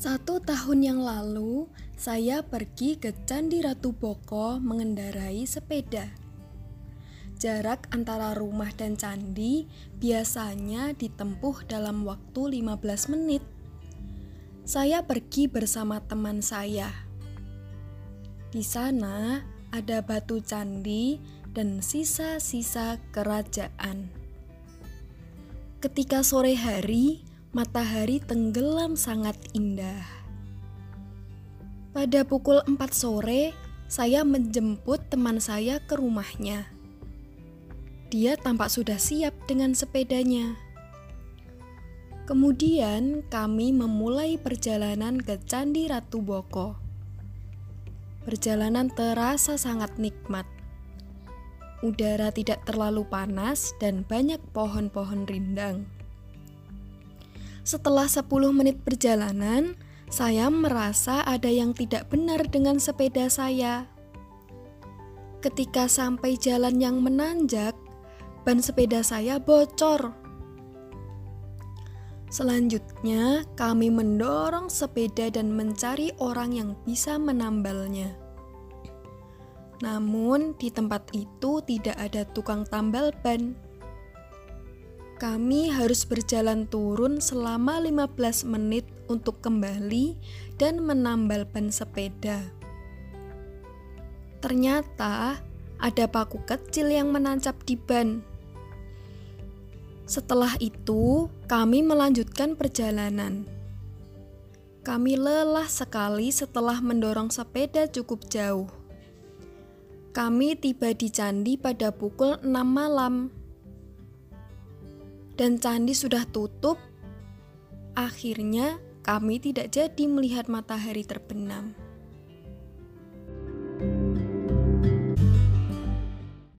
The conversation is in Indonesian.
Satu tahun yang lalu, saya pergi ke Candi Ratu Boko mengendarai sepeda. Jarak antara rumah dan candi biasanya ditempuh dalam waktu 15 menit. Saya pergi bersama teman saya. Di sana ada batu candi dan sisa-sisa kerajaan. Ketika sore hari, matahari tenggelam sangat indah. Pada pukul 4 sore, saya menjemput teman saya ke rumahnya. Dia tampak sudah siap dengan sepedanya. Kemudian kami memulai perjalanan ke Candi Ratu Boko. Perjalanan terasa sangat nikmat. Udara tidak terlalu panas dan banyak pohon-pohon rindang. Setelah 10 menit perjalanan, saya merasa ada yang tidak benar dengan sepeda saya. Ketika sampai jalan yang menanjak, ban sepeda saya bocor. Selanjutnya, kami mendorong sepeda dan mencari orang yang bisa menambalnya. Namun, di tempat itu tidak ada tukang tambal ban. Kami harus berjalan turun selama 15 menit untuk kembali dan menambal ban sepeda. Ternyata ada paku kecil yang menancap di ban. Setelah itu, kami melanjutkan perjalanan. Kami lelah sekali setelah mendorong sepeda cukup jauh. Kami tiba di candi pada pukul 6 malam. Dan candi sudah tutup. Akhirnya, kami tidak jadi melihat matahari terbenam.